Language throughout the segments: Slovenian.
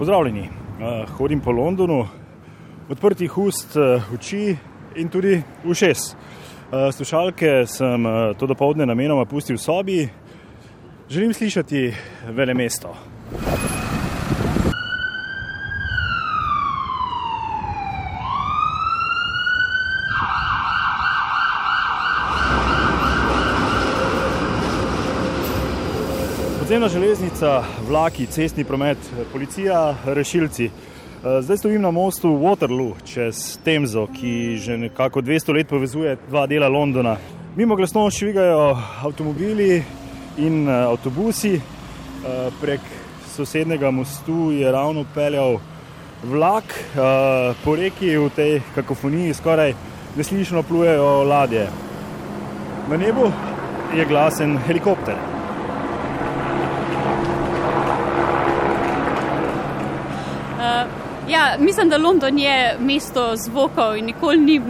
Pozdravljeni, uh, hodim po Londonu, odprtih ust, uh, oči in tudi ušes. Uh, slušalke sem uh, to dopoledne namenoma pustil v sobi, želim slišati vele mesto. Podzemna železnica, vlaki, cestni promet, policija, rešilci. Eh, Zdaj stojim na mostu Waterloo čez Temzo, ki že nekako 200 let povezuje dva dela Londona. Mimo glasno švigajo avtomobili in eh, avtobusi, Eh, prek sosednjega mostu je ravno peljal vlak, po reki v tej kakofoniji skoraj neslišno plujejo ladje. Na nebu je glasen helikopter. Ja, mislim, da London je mesto zvokov in nikoli ni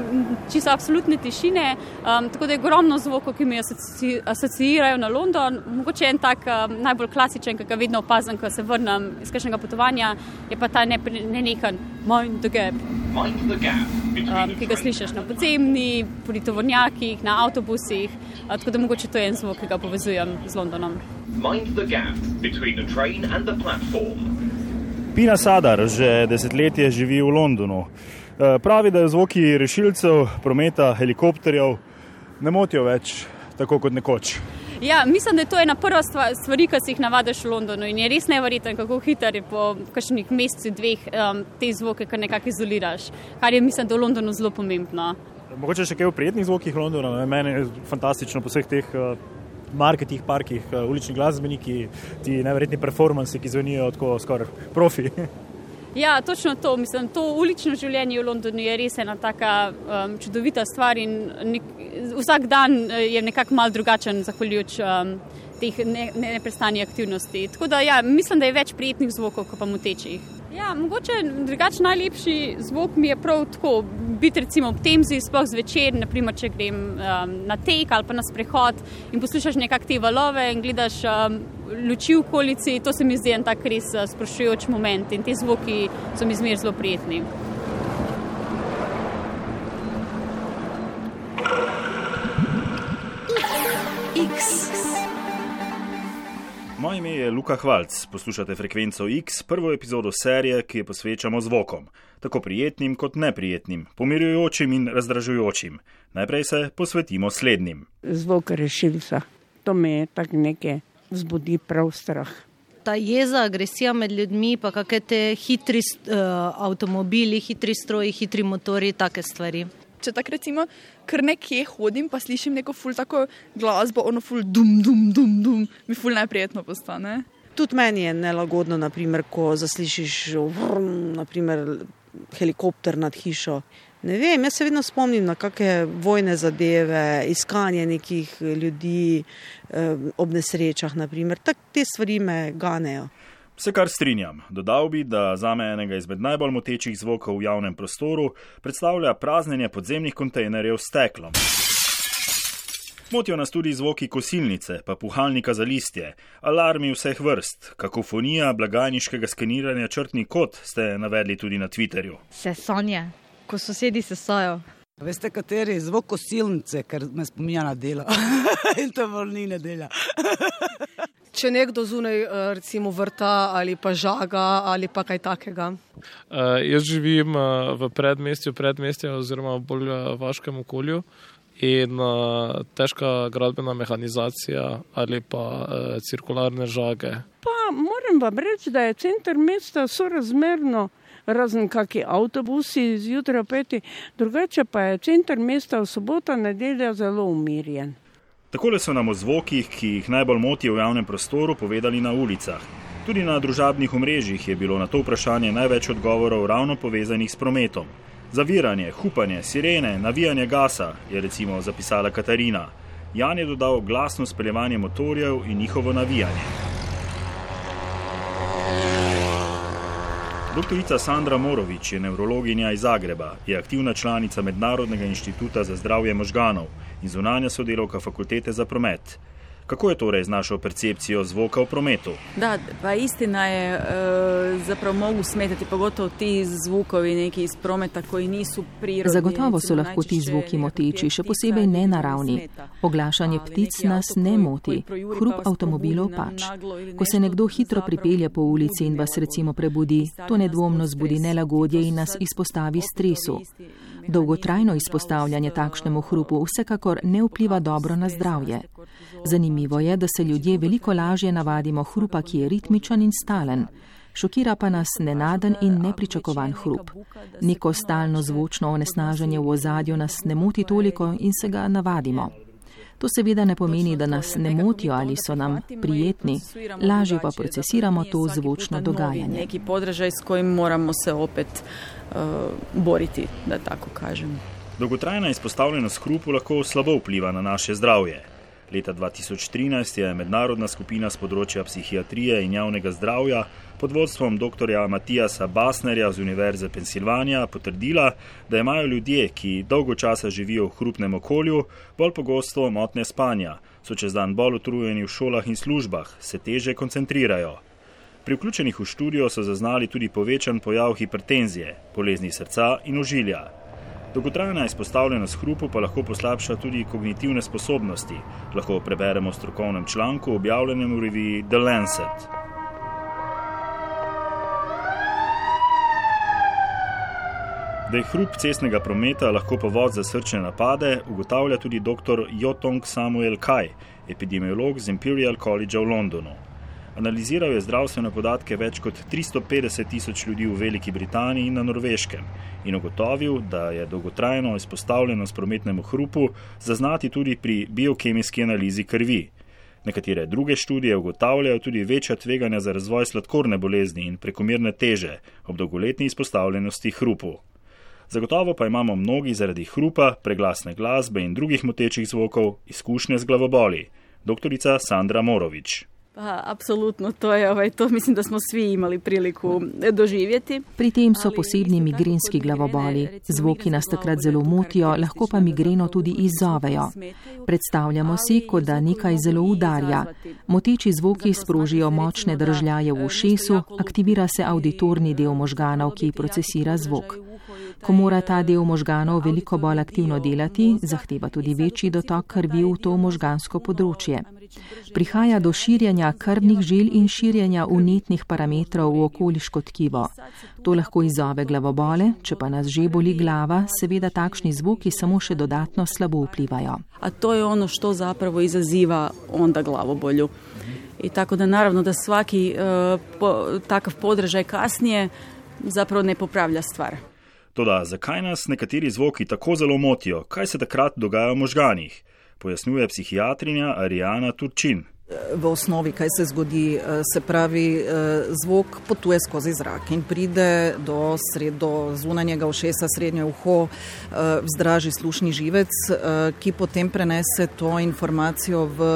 čisto absolutne tišine. Um, tako da je ogromno zvokov, ki mi asoci, asociirajo na London. Mogoče en tak um, najbolj klasičen, ki ga vedno opazim, ko se vrnem iz kakšnega potovanja, je pa ta nenehen mind the gap. Mind the gap Um, ki ga slišiš na podzemni, pri tovornjakih, na avtobusih. Uh, tako da mogoče to je en zvok, ki ga povezujem z Londonom. mind the gap between the train and the platform. Pina Sadar že desetletje živi v Londonu. Eh, Pravi, da jo zvoki rešilcev, prometa, helikopterjev ne motijo več tako kot nekoč. Ja, mislim, da je to ena prva stva- stvari, ki si jih navadiš v Londonu in je res neverjeten, kako hiter je po kakšnih mesecih, dveh um, te zvoke, kar nekako izoliraš. Kar je, mislim, da v Londonu zelo pomembno. Mogoče še kaj o prijetnih zvokih Londona. Meni je fantastično po vseh teh eh, marketih, parkih, eh, ulični glasbeniki, ti neverjetni performansi, ki zvenijo tako skoraj profi. Ja, točno to. Mislim, to ulično življenje v Londonu je res ena taka um, čudovita stvar in nek, vsak dan eh, je nekako mal drugačen, zahvaljujoč um, teh ne- ne- aktivnosti. Tako da ja, mislim, da je več prijetnih zvokov, kot pa motečih. Ja, mogoče drugače najlepši zvok mi je prav tako biti recimo ob temzi, sploh zvečer, naprimer, če grem um, na tek ali pa na sprehod in poslušaš nekak te valove in gledaš um, luči v okolici, to se mi zdi en tak res uh, sprošujoč moment in ti zvoki so mi zmer zelo prijetni. Moje ime je Luka Hvalc, poslušate frekvenco X, prvo epizodo serije, ki jo posvečamo zvokom, tako prijetnim kot neprijetnim, pomirjujočim in razdražujočim. Najprej se posvetimo slednjim. zvok rešilca. To me tako nekaj vzbudi prav strah. ta jeza, agresija med ljudmi, pa kakšne te hitri uh, avtomobili, hitri stroji, hitri motori, take stvari. Če tako recimo, ker nekje hodim, pa slišim neko ful tako glasbo, ono ful dum, dum, dum, dum, mi ful neprijetno postane. Tudi meni je nelagodno, naprimer, ko zaslišiš vrm, naprimer, helikopter nad hišo. Ne vem, jaz se vedno spomnim na kakšne vojne zadeve, iskanje nekih ljudi eh, ob nesrečah. naprimer. Tak, te stvari me ganejo. Se kar strinjam. Dodal bi, da za me enega izmed najbolj motečih zvokov v javnem prostoru predstavlja praznjenje podzemnih kontejnerjev s steklom. Motijo nas tudi zvoki kosilnice, pa puhalnika za listje, alarmi vseh vrst, kakofonija blagajniškega skeniranja črtni kot ste navedli tudi na Twitterju. Sesanje, ko sosedi sesajo. Veste, kateri je zvok kosilnice, ker me spominja na delo. In to bolj ni nedelja. Če nekdo zunaj eh, recimo vrta ali pa žaga ali pa kaj takega. Uh, jaz živim uh, v predmestju, predmestju oziroma v bolj vaškem okolju in uh, težka gradbena mehanizacija ali pa uh, cirkularne žage. Pa moram vam reči, da je center mesta sorazmerno, razen kakšni avtobusi zjutraj peti, drugače pa je center mesta v soboto, nedelja zelo umirjen. Takole so nam o zvokih, ki jih najbolj motijo v javnem prostoru, povedali na ulicah. Tudi na družabnih omrežjih je bilo na to vprašanje največ odgovorov ravno povezanih s prometom. Zaviranje, hupanje, sirene, navijanje gasa, je recimo zapisala Katarina. Jan je dodal glasno speljevanje motorjev in njihovo navijanje. Doktorica Sandra Morovič je nevrologinja iz Zagreba, je aktivna članica Mednarodnega inštituta za zdravje možganov in zunanja sodelovka fakultete za promet. Kako je torej z našo percepcijo zvoka v prometu? Da, pa istina je, e, zapravo mogu smetati pogotovo ti zvukovi neki iz prometa koji nisu prirodni. Zagotovo so lahko ti zvuki moteči, še posebej nenaravni. Oglašanje ptic nas ne moti, hrup avtomobilov pač. Ko se nekdo hitro pripelje po ulici in vas recimo prebudi, to nedvomno zbudi nelagodje in nas izpostavi stresu. Dolgotrajno izpostavljanje takšnemu hrupu vsekakor ne vpliva dobro na zdravje. Zanimivo je, da se ljudje veliko lažje navadimo hrupa, ki je ritmičen in stalen. Šokira pa nas nenaden in nepričakovan hrup. Neko stalno zvočno onesnaženje v ozadju nas ne moti toliko in se ga navadimo. To seveda ne pomeni, da nas ne motijo ali so nam prijetni, lažje pa procesiramo to zvočno dogajanje. Neki podražaj, s kojim moramo se opet uh, boriti, da tako kažem. Dolgotrajna izpostavljenost hrupu lahko slabo vpliva na naše zdravje. Leta 2013 je mednarodna skupina z področja psihiatrije in javnega zdravja pod vodstvom dr. Matijasa Basnerja z Univerze Pensilvanija potrdila, da imajo ljudje, ki dolgo časa živijo v hrupnem okolju, bolj pogosto motne spanja, so čez dan bolj utrujeni v šolah in službah, se teže koncentrirajo. Pri vključenih v študijo so zaznali tudi povečan pojav hipertenzije, bolezni srca in ožilja. Dolgotrajna izpostavljenost hrupu pa lahko poslabša tudi kognitivne sposobnosti, lahko preberemo v strokovnem članku objavljenem v reviji The Lancet. Da je hrup cestnega prometa lahko povod za srčne napade, ugotavlja tudi dr. Jotong Samuel Kaj, epidemiolog z Imperial College v Londonu. Analiziral je zdravstvene podatke več kot 350 tisoč ljudi v Veliki Britaniji in na Norveškem in ugotovil, da je dolgotrajno izpostavljenost prometnemu hrupu zaznati tudi pri biokemijski analizi krvi. Nekatere druge študije ugotavljajo tudi večja tveganja za razvoj sladkorne bolezni in prekomerne teže ob dolgoletni izpostavljenosti hrupu. Zagotovo pa imamo mnogi zaradi hrupa, preglasne glasbe in drugih motečih zvokov izkušnje z glavoboli. Doktorica Sandra Morovič. Pa, apsolutno, to je ovaj, to mislim da smo svi imali priliku doživjeti. Pri tem so posebni migrenski glavoboli. Zvoki nas takrat zelo motijo, lahko pa migreno tudi izzovejo. Predstavljamo si, kot da nekaj zelo udarja. Moteči zvoki sprožijo močne držljaje v ušesu, aktivira se auditorni del možganov, ki procesira zvok. Ko mora ta del možganov veliko bolj aktivno delati, zahteva tudi večji dotok krvi v to možgansko področje. Prihaja do širjenja krvnih žil in širjenja unetnih parametrov v okoliško tkivo. To lahko izzove glavobole, če pa nas že boli glava, seveda takšni zvuki samo še dodatno slabo vplivajo. A to je ono, što zapravo izaziva onda glavobolju. I tako da naravno da svaki uh, po, takav podražaj kasnije zapravo ne popravlja stvar. Toda zakaj nas nekateri zvoki tako zelo motijo, kaj se takrat dogaja v možganih? Pojasnjuje psihiatrinja Arijana Turčin. V osnovi, kaj se zgodi, se pravi, zvok potuje skozi zrak in pride do, sred, do zunanjega ušesa, srednje uho, vzdraži slušni živec, ki potem prenese to informacijo v,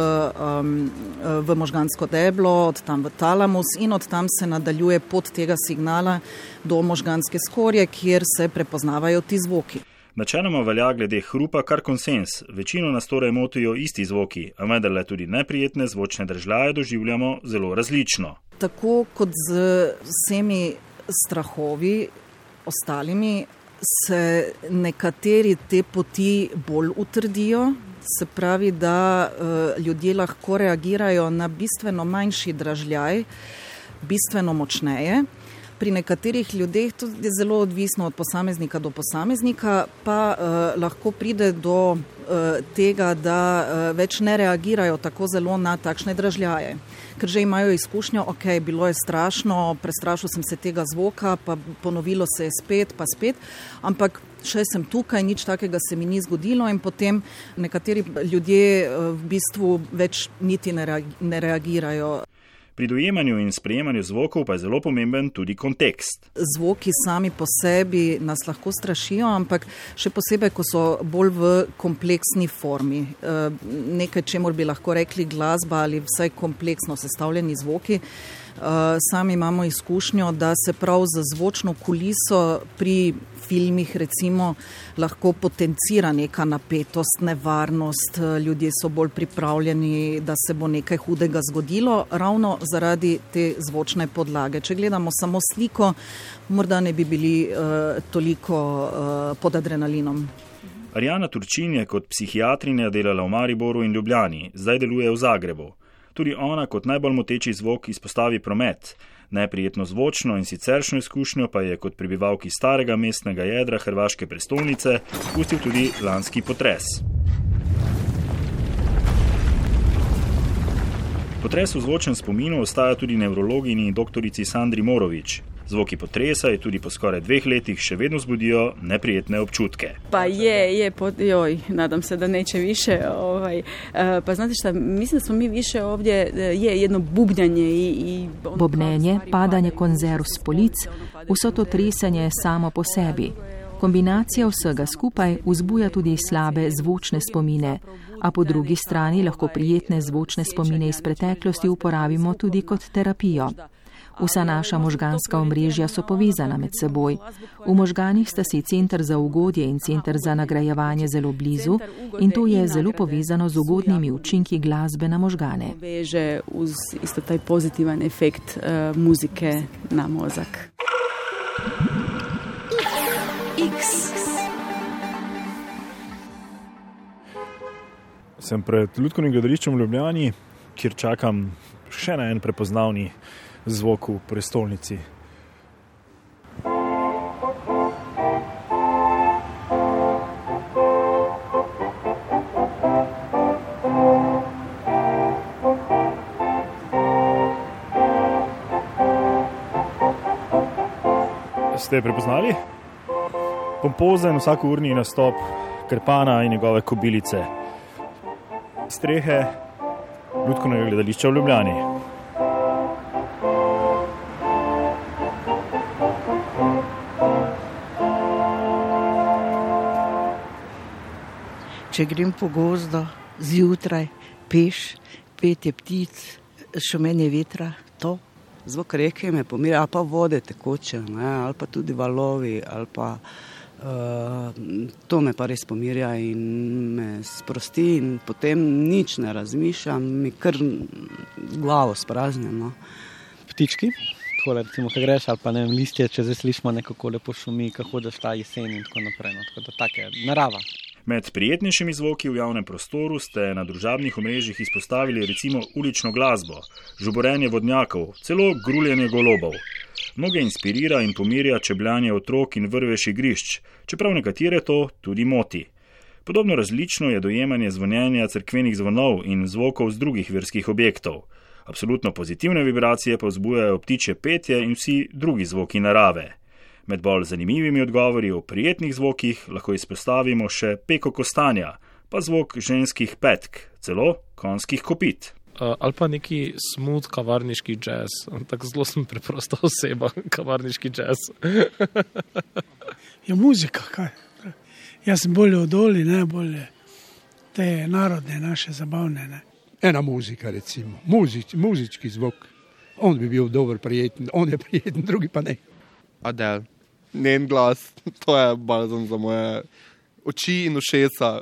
v možgansko deblo, od tam v talamus in od tam se nadaljuje pot tega signala do možganske skorje, kjer se prepoznavajo ti zvoki. Načeloma velja glede hrupa kar konsens, večino nas torej motijo isti zvoki, a vendarle tudi neprijetne zvočne držljaje doživljamo zelo različno. Tako kot z vsemi strahovi, ostalimi, se nekateri te poti bolj utrdijo, se pravi, da uh, ljudje lahko reagirajo na bistveno manjši držljaj, bistveno močneje pri nekaterih ljudeh to je zelo odvisno od posameznika do posameznika, pa uh, lahko pride do uh, tega, da uh, več ne reagirajo tako zelo na takšne dražljaje. Ker že imajo izkušnjo, ok, bilo je strašno, prestrašil sem se tega zvoka, pa ponovilo se je spet, pa spet, ampak še sem tukaj, nič takega se mi ni zgodilo in potem nekateri ljudje v bistvu več niti ne reagirajo. Pri dojemanju in sprejemanju zvokov pa je zelo pomemben tudi kontekst. Zvoki sami po sebi nas lahko strašijo, ampak še posebej, ko so bolj v kompleksni formi. Nekaj, čemu bi lahko rekli glasba ali vsaj kompleksno sestavljeni zvoki. Sami imamo izkušnjo, da se prav za zvočno kuliso pri filmih recimo lahko potencira neka napetost, nevarnost, ljudje so bolj pripravljeni, da se bo nekaj hudega zgodilo, ravno zaradi te zvočne podlage. Če gledamo samo sliko, morda ne bi bili uh, toliko uh, pod adrenalinom. Arijana Turčin je kot psihiatrinja delala v Mariboru in Ljubljani, zdaj deluje v Zagrebu. Tudi ona kot najbolj moteči zvok izpostavi promet. Neprijetno zvočno in siceršno izkušnjo pa je kot prebivalki starega mestnega jedra hrvaške prestolnice pustil tudi lanski potres. Potres v zvočnem spominu ostaja tudi nevrologini doktorici Sandri Morovič. Zvoki potresa je tudi po skoraj dveh letih še vedno zbudijo neprijetne občutke. Pa je, je, pod, joj, nadam se da neće više. Ovaj, pa znate šta, mislim da smo mi više ovdje, je jedno bubnjanje i... i Bobnenje, padanje konzerv s polic, vso to tresanje samo po sebi. Kombinacija vsega skupaj vzbuja tudi slabe zvočne spomine, a po drugi strani lahko prijetne zvočne spomine iz preteklosti uporabimo tudi kot terapijo. Vsa naša možganska omrežja so povezana med seboj. V možganih sta si centr za ugodje in centr za nagrajevanje zelo blizu in to je zelo povezano z ugodnimi učinki glasbe na možgane. Veže uz isto taj pozitivan efekt uh, muzike na mozak. X. Sem pred Ljudkovnim gledališčem v Ljubljani, kjer čakam še na en prepoznavni zvok v prestolnici. Ste prepoznali? Pompozen vsakourni nastop Krpana in njegove kobilice. Strehe Ljudkovnega gledališča v Ljubljani. Če grem po gozdu zjutraj, peš, petje ptic, šumenje vetra, to. Zvok reke me pomira, ali pa vode tekoče, ne, ali pa tudi valovi, ali pa uh, to me pa res pomirja in me sprosti in potem nič ne razmišljam, mi kar glavo spraznjeno. Ptički, tako recimo, ko greš ali pa ne vem, listje, če zdaj slišimo nekako lepo šumi, kako hočeš ta jesen in tako naprej. No, tako da take narava. Med prijetnejšimi zvoki v javnem prostoru ste na družabnih omrežjih izpostavili recimo ulično glasbo, žuborenje vodnjakov, celo gruljenje golobov. Mnoge inspirira in pomirja čebljanje otrok in vrveš igrišč, čeprav nekatere to tudi moti. Podobno različno je dojemanje zvonjenja crkvenih zvonov in zvokov z drugih verskih objektov. Absolutno pozitivne vibracije pa vzbujajo ptiče petje in vsi drugi zvoki narave. Med bolj zanimivimi odgovori o prijetnih zvokih lahko izpostavimo še peko kostanja, pa zvok ženskih petk, celo konskih kopit. Uh, ali pa neki smut kavarniški jazz, tako zelo sem preprosta oseba, kavarniški jazz. ja, muzika, kaj. Jaz sem bolje odoli, ne bolje te narodne, naše zabavne. Ne. Ena muzika, recimo, Muzič, muzički zvok. On bi bil dober, prijeten, on je prijeten, drugi pa ne. Adel njen glas, to je balzam za moje oči in ušesa.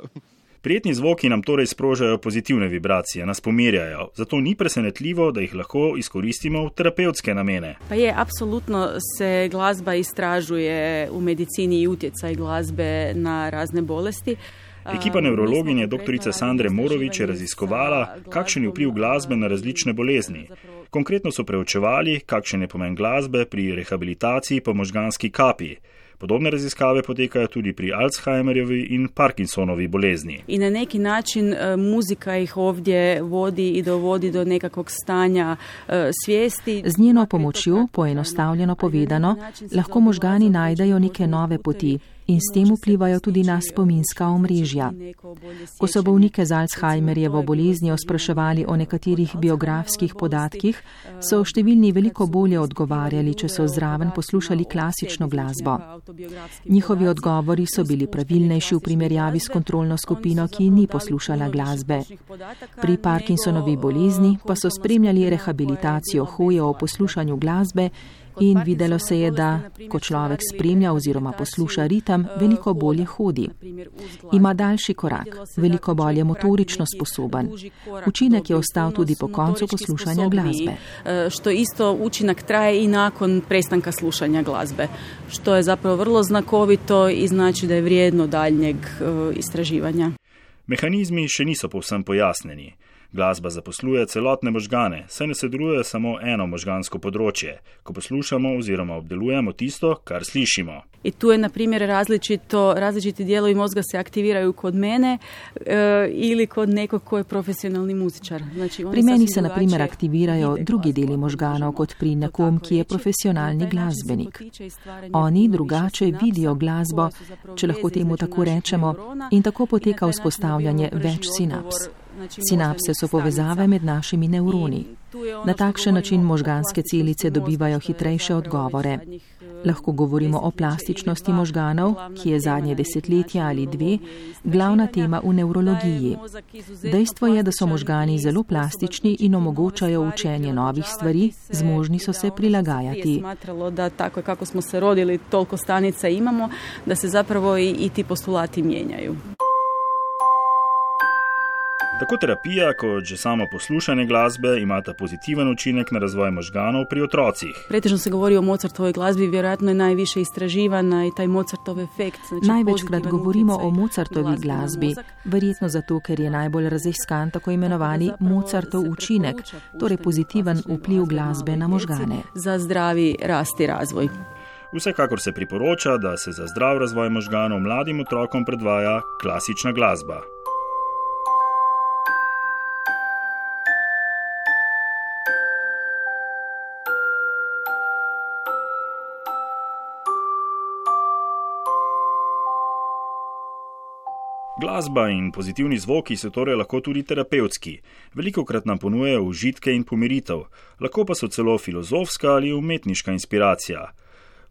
Prijetni zvoki nam torej sprožajo pozitivne vibracije, nas pomirjajo, zato ni presenetljivo, da jih lahko izkoristimo v terapevtske namene. Pa je, absolutno se glasba istražuje v medicini in utjecaj glasbe na razne bolesti. Ekipa nevrologinje dr. Sandre Morovič je raziskovala, kakšen je vpliv glasbe na različne bolezni. Konkretno so preučevali, kakšen je pomen glasbe pri rehabilitaciji po možganski kapi. Podobne raziskave potekajo tudi pri Alzheimerjevi in Parkinsonovi bolezni. In na neki način e, muzika jih ovdje vodi in dovodi do nekakvog stanja e, svijesti. Z njeno pomočjo, poenostavljeno povedano, lahko možgani najdejo neke nove poti. In s tem vplivajo tudi na spominska omrežja. Ko so bolnike z Alzheimerjevo boleznijo spraševali o nekaterih biografskih podatkih, so številni veliko bolje odgovarjali, če so zraven poslušali klasično glasbo. Njihovi odgovori so bili pravilnejši v primerjavi s kontrolno skupino, ki ni poslušala glasbe. Pri Parkinsonovi bolezni pa so spremljali rehabilitacijo hoje o poslušanju glasbe in videlo se je, da ko človek spremlja oziroma posluša ritem, veliko bolje hodi. Ima daljši korak, veliko bolje motorično sposoben. Učinek je ostal tudi po koncu poslušanja glasbe. Što isto učinak traje i nakon prestanka slušanja glazbe, što je zapravo vrlo znakovito i znači da je vrijedno daljnjeg istraživanja. Mehanizmi še niso povsem pojasnjeni. Glasba zaposluje celotne možgane, saj ne sedruje samo eno možgansko področje, ko poslušamo oziroma obdelujemo tisto, kar slišimo. I tu je, na primjer, različito, različiti dijelovi mozga se aktiviraju kod mene e, ili kod nekog ko je profesionalni muzičar. Znači, pri meni se, na primjer, aktivirajo drugi deli možganov kot pri nekom, ki je profesionalni glasbenik. Oni drugače vidijo glasbo, če lahko temu tako rečemo, in tako poteka vzpostavljanje več sinaps. Sinapse so povezave med našimi nevroni. Na takšen način možganske celice dobivajo hitrejše odgovore. Lahko govorimo o plastičnosti možganov, ki je zadnje desetletje ali dve glavna tema v nevrologiji. Dejstvo je, da so možgani zelo plastični in omogočajo učenje novih stvari, zmožni so se prilagajati. Tako kako smo se rodili, toliko stanica imamo, da se zapravo i, i ti postulati mijenjaju. Tako terapija, kot že samo poslušanje glasbe imata pozitiven učinek na razvoj možganov pri otrocih. Pretežno se govori o Mozartovoj glasbi, vjerojatno je najviše istraživana i taj Mozartov efekt. Znači Največkrat govorimo o Mozartovi glasbi, verjetno zato, ker je najbolj raziskan tako imenovani Mozartov učinek, torej pozitiven vpliv glasbe na možgane. Za zdravi rast i razvoj. Vsekakor se priporoča, da se za zdrav razvoj možganov mladim otrokom predvaja klasična glasba. Glasba in pozitivni zvoki so torej lahko tudi terapevtski. Veliko krat nam ponujejo užitke in pomiritev, lahko pa so celo filozofska ali umetniška inspiracija.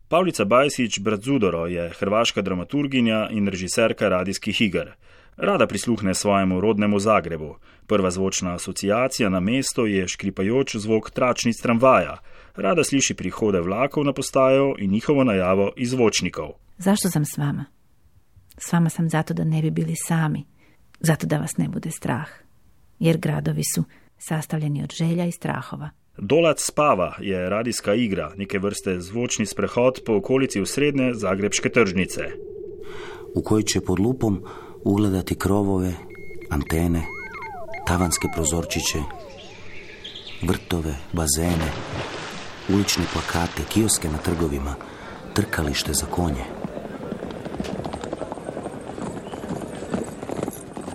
Pavlica Bajsič Bradzudoro je hrvaška dramaturginja in režiserka radijskih iger. Rada prisluhne svojemu rodnemu Zagrebu. Prva zvočna asociacija na mesto je škripajoč zvok tračnic tramvaja. Rada sliši prihode vlakov na postajo in njihovo najavo iz zvočnikov. Zašto sem s vama? S vama sam zato da ne bi bili sami, zato da vas ne bude strah, jer gradovi su sastavljeni od želja i strahova. Dolac spava je radijska igra, neke vrste zvočni sprehod po okolici usrednje zagrebške tržnice. U kojoj će pod lupom ugledati krovove, antene, tavanske prozorčiće, vrtove, bazene, ulične plakate, kioske na trgovima, trkalište za konje.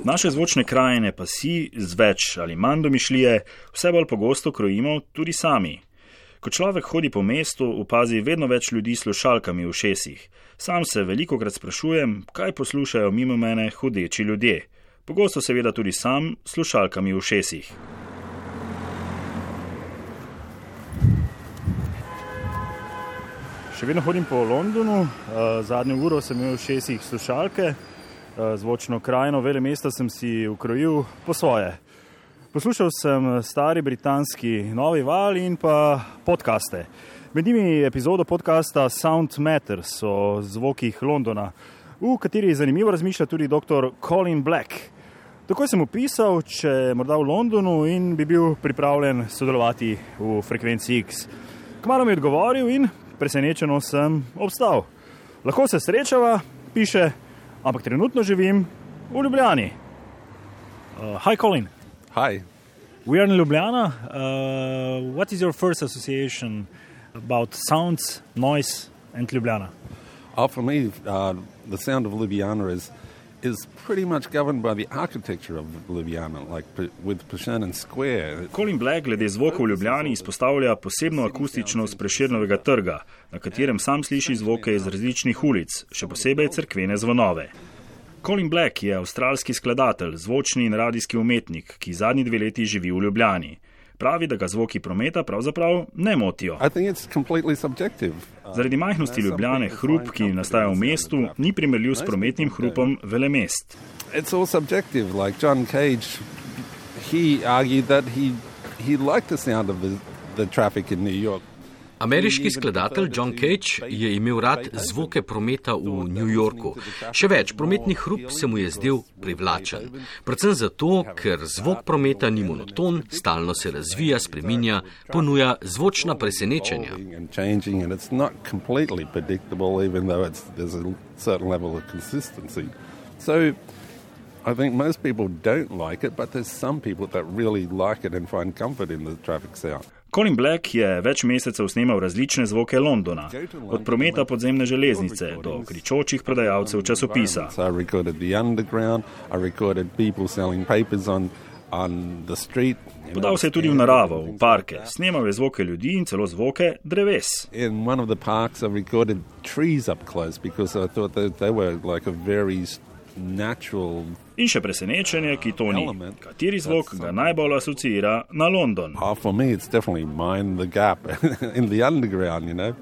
Naše zvočne krajine pa si, z več ali manj domišljije, vse bolj pogosto krojimo tudi sami. Ko človek hodi po mestu, opazi vedno več ljudi s slušalkami v šesih. Sam se veliko krat sprašujem, kaj poslušajo mimo mene hodeči ljudje. Pogosto seveda tudi sam s slušalkami v šesih. Še vedno hodim po Londonu, zadnjo uro sem imel v šesih slušalke zvočno krajino, vele mesta sem si ukrojil po svoje. Poslušal sem stari britanski novi val in pa podkaste. Med njimi epizodo podcasta Sound Matters o zvokih Londona, v kateri je zanimivo razmišlja tudi dr. Colin Black. Tako sem opisal, če morda v Londonu in bi bil pripravljen sodelovati v frekvenci X. Kmalo mi je odgovoril in presenečeno sem obstal. Lahko se srečava, piše ampak trenutno živim v Ljubljani. Uh, hi, Colin. Hi. We are in Ljubljana. Uh, what is your first association about sounds, noise, and Ljubljana? Oh, for me, uh, the sound of Ljubljana is is pretty much governed by the architecture of Ljubljana, like with Prešernen Square. Colin Black glede zvoka v Ljubljani izpostavlja posebno akustičnost Prešernovega trga, na katerem sam sliši zvoke iz različnih ulic, še posebej cerkvene zvonove. Colin Black je avstralski skladatelj, zvočni in radijski umetnik, ki zadnji dve leti živi v Ljubljani. Pravi, da ga zvoki prometa pravzaprav ne motijo. Zaradi majhnosti Ljubljane hrup, ki nastaja v mestu, ni primerljiv s prometnim hrupom velemest. It's all subjective. Like John Cage, he argued that he he liked the sound of the, the traffic in New York. Ameriški skladatelj John Cage je imel rad zvoke prometa v New Yorku. Še več, prometni hrup se mu je zdel privlačen. Predvsem zato, ker zvok prometa ni monoton, stalno se razvija, spreminja, ponuja zvočna presenečenja. So I think most people don't like it, but there's some people that really like it and find comfort in the traffic sound. Colin Black je več mesecev snemal različne zvoke Londona, od prometa podzemne železnice do kričočih prodajalcev časopisa. So I recorded the underground, I recorded people selling papers on, on the street. you know. Podal se je tudi v naravo, v parke, snemal je zvoke ljudi in celo zvoke dreves. In one of the parks, I recorded trees up close because I thought that they were like a very. In še presenečenje, ki to ni. Kateri zvok ga najbolj asociira na London? For me, it's definitely mind the gap in the underground, you know.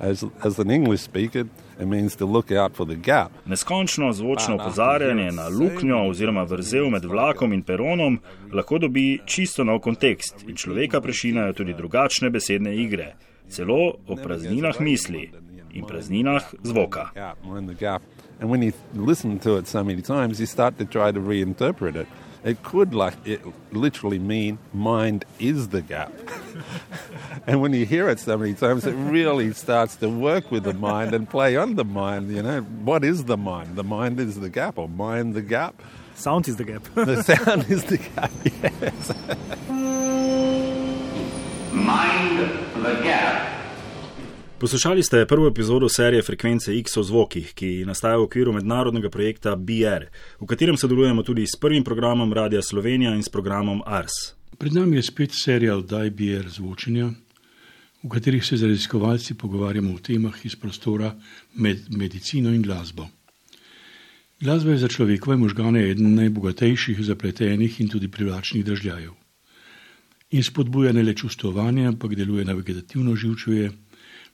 As, as an English speaker, it means to look out for the gap. Neskončno zvočno opozarjanje na luknjo oziroma vrzel med vlakom in peronom lahko dobi čisto nov kontekst in človeka prešinajo tudi drugačne besedne igre, celo o prazninah misli in prazninah zvoka. Yeah, mind the gap. And when you listen to it so many times, you start to try to reinterpret it. It could like it literally mean mind is the gap. and when you hear it so many times, it really starts to work with the mind and play on the mind. You know, what is the mind? The mind is the gap, or mind the gap. Sound is the gap. the sound is the gap. Yes. Mind the gap. Poslušali ste prvo epizodo serije Frekvence X o zvokih, ki nastaja v okviru mednarodnega projekta BR, v katerem sodelujemo tudi s prvim programom Radia Slovenija in s programom ARS. Pred nami je spet serija Oddaj BR zvočenja, v katerih se z raziskovalci pogovarjamo o temah iz prostora med medicino in glasbo. Glasba je za človekove možgane eden najbogatejših, zapletenih in tudi privlačnih držljajev. In spodbuja ne le čustovanje, ampak deluje na vegetativno živčuje,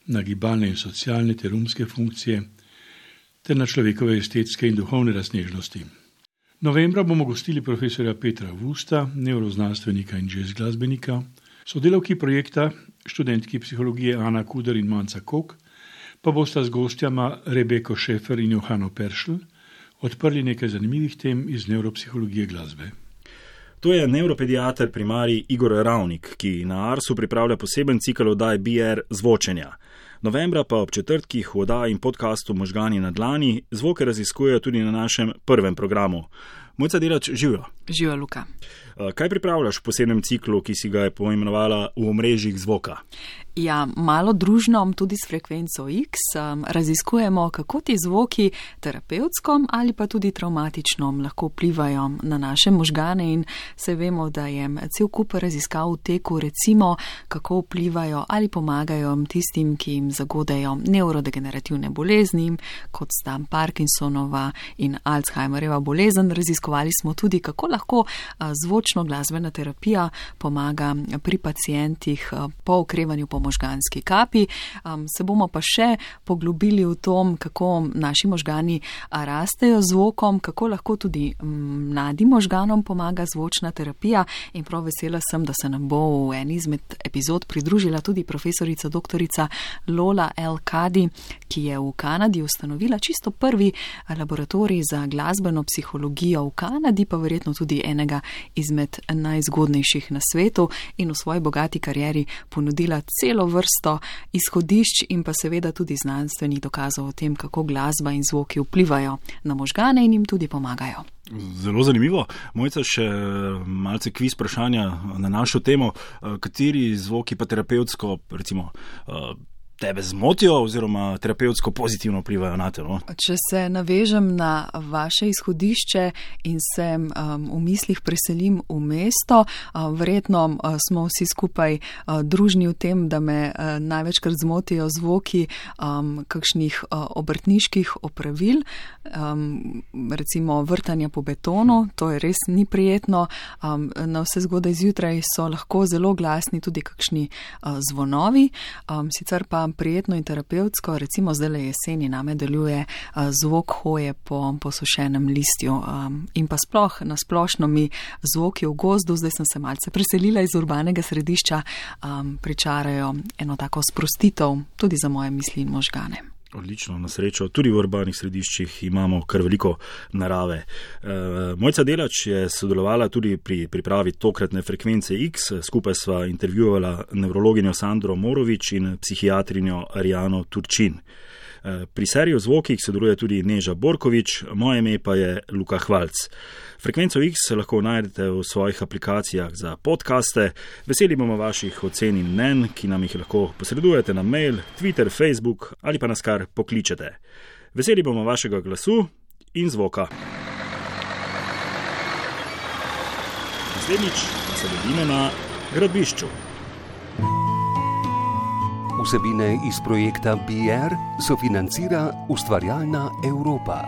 na gibalne in socialne ter umske funkcije, ter na človekove estetske in duhovne raznežnosti. Novembra bomo gostili profesorja Petra Vusta, neuroznanstvenika in jazz glasbenika, sodelavki projekta, študentki psihologije Ana Kudar in Manca Kok, pa bosta z gostjama Rebeko Šefer in Johano Peršl odprli nekaj zanimivih tem iz neuropsihologije glasbe. To je neuropediater primarij Igor Ravnik, ki na Arsu pripravlja poseben cikl oddaj BR zvočenja. Novembra pa ob četrtkih v oddaji in podkastu Možgani na dlani zvoke raziskujejo tudi na našem prvem programu. Mojca delač živijo. Živijo, Luka. Kaj pripravljaš v posebnem ciklu, ki si ga je poimenovala v omrežjih zvoka? Ja, malo družno, tudi s frekvenco X, um, raziskujemo, kako ti zvoki terapevtsko ali pa tudi traumatično lahko vplivajo na naše možgane in se vemo, da je cel kup raziskav v teku, recimo, kako vplivajo ali pomagajo tistim, ki jim zagodajo neurodegenerativne bolezni, kot sta Parkinsonova in Alzheimerjeva bolezen. Raziskovali smo tudi, kako lahko zvočno glasbena terapija pomaga pri pacijentih po okrevanju po možganski kapi. Se bomo pa še poglobili v tom, kako naši možgani rastejo zvokom, kako lahko tudi mladim možganom pomaga zvočna terapija. In prav vesela sem, da se nam bo v eni izmed epizod pridružila tudi profesorica dr. Lola L. Kadi, ki je v Kanadi ustanovila čisto prvi laboratorij za glasbeno psihologijo v Kanadi, pa verjetno tudi enega izmed najzgodnejših na svetu in v svoji bogati karieri ponudila celo vrsto izhodišč in pa seveda tudi znanstvenih dokazov o tem, kako glasba in zvoki vplivajo na možgane in jim tudi pomagajo. Zelo zanimivo. Mojca, še malce kviz vprašanja na našo temo. Kateri zvoki pa terapevtsko, recimo, tebe zmotijo, oziroma terapevtsko pozitivno vplivajo na te. No? Če se navežem na vaše izhodišče in se um, v mislih preselim v mesto, uh, verjetno uh, smo vsi skupaj uh, družni v tem, da me uh, največkrat zmotijo zvoki um, kakšnih uh, obrtniških opravil, um, recimo vrtanja po betonu, to je res ni prijetno. Um, na vse zgodaj zjutraj so lahko zelo glasni tudi kakšni uh, zvonovi, um, sicer pa prijetno in terapevtsko, recimo zdaj le jeseni name deluje zvok hoje po posušenem listju in pa sploh na splošno mi zvoki v gozdu, zdaj sem se malce preselila iz urbanega središča, pričarajo eno tako sprostitev tudi za moje misli in možgane. Odlično, na srečo. Tudi v urbanih središčih imamo kar veliko narave. E, Mojca Delač je sodelovala tudi pri pripravi tokratne frekvence X. Skupaj sva intervjuvala nevrologinjo Sandro Morovič in psihiatrinjo Arijano Turčin. E, pri seriji o zvokih sodeluje tudi Neža Borkovič, moje ime pa je Luka Hvalc. Frekvenco X lahko najdete v svojih aplikacijah za podkaste. Veseli bomo vaših ocen in mnen, ki nam jih lahko posredujete na mail, Twitter, Facebook ali pa nas kar pokličete. Veseli bomo vašega glasu in zvoka. Naslednjič se vidimo na gradbišču. Vsebine iz projekta BR sofinancira ustvarjalna Evropa.